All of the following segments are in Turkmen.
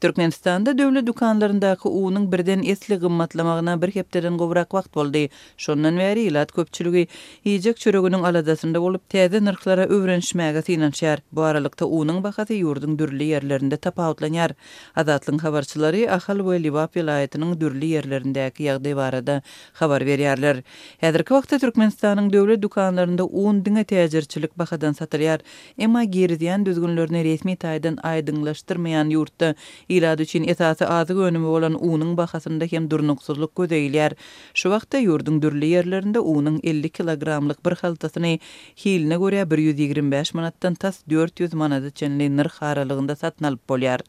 Türkmenistanda döwlet dükanlaryndaky unuň birden esli gymmatlamagyna bir hepdeden gowrak wagt boldy. Şondan bäri ilat köpçüligi iýjek çöreginiň aladasynda bolup, täze nyrhlara öwrenişmäge synanyşýar. Bu aralykda, unuň bahasy ýurduň dürli ýerlerinde tapawutlanýar. Azatlygyň habarçylary Ahal we Lebap welaýatynyň dürli ýerlerindäki ýagdaý barada habar berýärler. Häzirki wagtda Türkmenistanyň döwlet dükanlarynda un diňe täjirçilik bahadan satylýar. Emma girizýän düzgünlerini resmi taýdan aýdyňlaşdyrmaýan ýurtda ilat üçin esasy azyk önümi bolan unuň bahasynda hem durnuksyzlyk göze ilýär. Şu wagtda ýurduň dürli ýerlerinde unuň elli kilogramlyk bir haltasyny hiline görä bir ýüz ýigrimi bäş manatdan tas dört ýüz manada çenli nyrh aralygynda satyn alyp bolýar.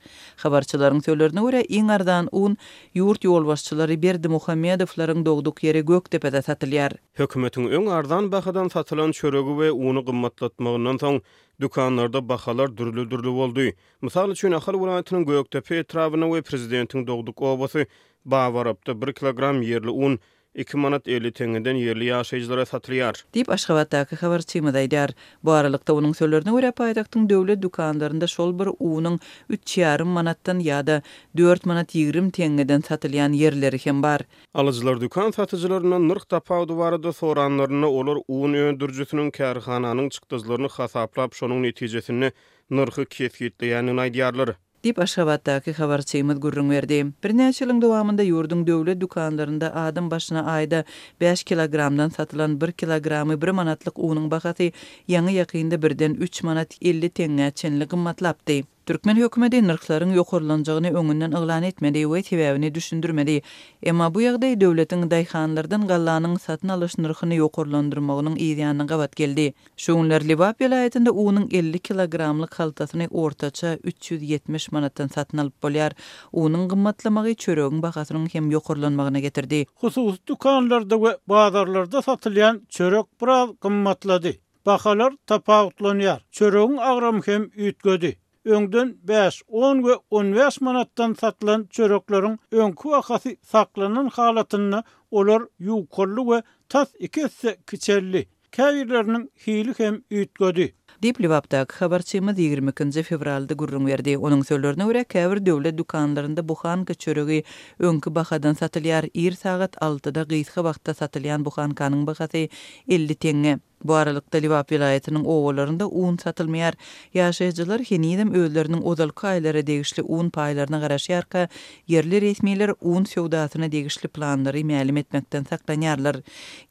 Habarçylaryň sözlerine görä, iň arzan un ýurt ýolbaşçylary Berdimuhamedowlaryň dogduk ýeri Gökdepede satylýar. Hökümetiň öň arzan bahadan satylan çöregi we uny gymmatlatmagyndan soň, dükanlarda bahalar dürli-dürli boldy. Mysal üçin, Ahal welaýatynyň Gökdepe etrabynda we prezidentiň dogduk obasy Babarapda bir kilogram ýerli un iki manat elli teňňeden ýerli ýaşaýjylara satylýar. Diýip, Aşgabatdaky habarçymyz aýdýar. Bu aralykda, onuň sözlerine görä, paýtagtyň döwlet dükanlarynda şol bir unuň üç ýarym manatdan ýa-da dört manat ýigrimi teňňeden satylýan ýerleri hem bar. Alyjylar dükan satyjylaryndan nyrh tapawudy barada soranlarynda, olar un öndürijisiniň kärhananyň çykdajylaryny hasaplap, şonuň netijesinde nyrhy kesgitleýändigini aýdýarlar. Diýip, Aşgabatdaky habarçymyz gürrüň berdi. Birnäçe ýylyň dowamynda ýurduň döwlet dükanlarynda adam başyna aýda bäş kilogramdan satylan bir kilogramy bir manatlyk unuň bahasy ýaňy-ýakynda birden üç manat elli teňňä çenli gymmatlapdy. Türkmen hökümeti nyrhlaryň ýokarlanjagyny öňünden yglan etmedi we sebäbini düşündirmedi. Emma bu ýagdaý döwletiň daýhanlardan gallanyň satyn alyş nyrhyny ýokarlandyrmagynyň yzýanyna gabat geldi. Şu günler Lebap welaýatynda unuň elli kilogramlyk haltasyny ortaça üç ýüz ýetmiş manatdan satyn alyp bolýar. Unuň gymmatlamagy çöregiň bahasynyň hem ýokarlanmagyna getirdi. Hususy dükanlarda we bazarlarda satylýan çörek biraz gymmatlady. Bahalar tapawutlanýar. Çöregiň agramy hem üýtgedi. Öňden bäş, on we on bäş manatdan satylan çörekleriň öňki bahasy saklanan halatynda olar ýuwkaldy we tas iki esse kiçeldi. Käbirleriniň hili hem üýtgedi. Diýip, Lebapdaky habarçymyz ýigrimi ikinji fewralda gürrüň berdi. Onuň sözlerine görä, käbir döwlet dükanlarynda buhanka çöregi öňki bahadan satylýar. Ir sagat altyda gysga wagtda satylýan buhankanyň bahasy elli teňňe. Bu aralykda Lebap welaýatynyň obalarynda un satylmaýar. Ýaşaýjylar henizem özleriniň ozalky aýlara degişli un paýlaryna garaşýarka, ýerli resmiler un söwdasyna degişli planlary mälim etmekden saklanýarlar.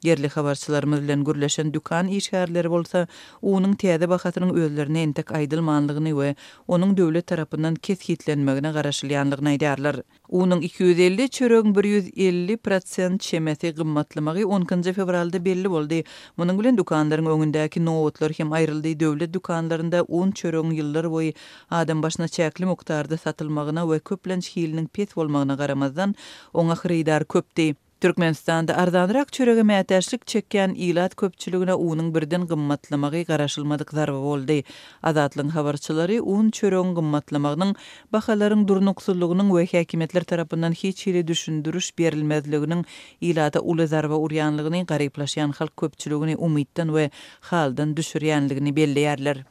Ýerli habarçylarymyz bilen gürleşen dükan işgärleri bolsa, unuň täze bahasynyň özlerine entek aýdylmanlygyny we onuň döwlet tarapyndan kesgitlenmegine garaşylýanlygyny aýdýarlar. Unuň iki ýüz elli, çöregiň bir ýüz elli prosent çemesi gymmatlamagy on njy fewralda belli boldy. Munuň bilen dükanlaryň öňündäki nobatlar hem aýryldy. Döwlet dükanlarynda un çöregiň ýyllarboýy adam başyna çäkli mukdarda satylmagyna we köplenç hiliniň pes bolmagyna garamazdan, oňa hyrydar köpdi. Türkmenistanda arzanrak çörege mätäçlik çekýän ilat köpçüligine unuň birden gymmatlamagy garaşylmadyk zarba boldy. Azatlygyň habarçylary un, çöregiň gymmatlamagynyň, bahalaryň durnuksyzlygynyň we häkimiýetler tarapyndan hiç hili düşündiriş berilmezliginiň ilata uly zarba urýanlygyny, garyplaşýan halk köpçüligini umytdan we haldan düşürýänligini belleýärler.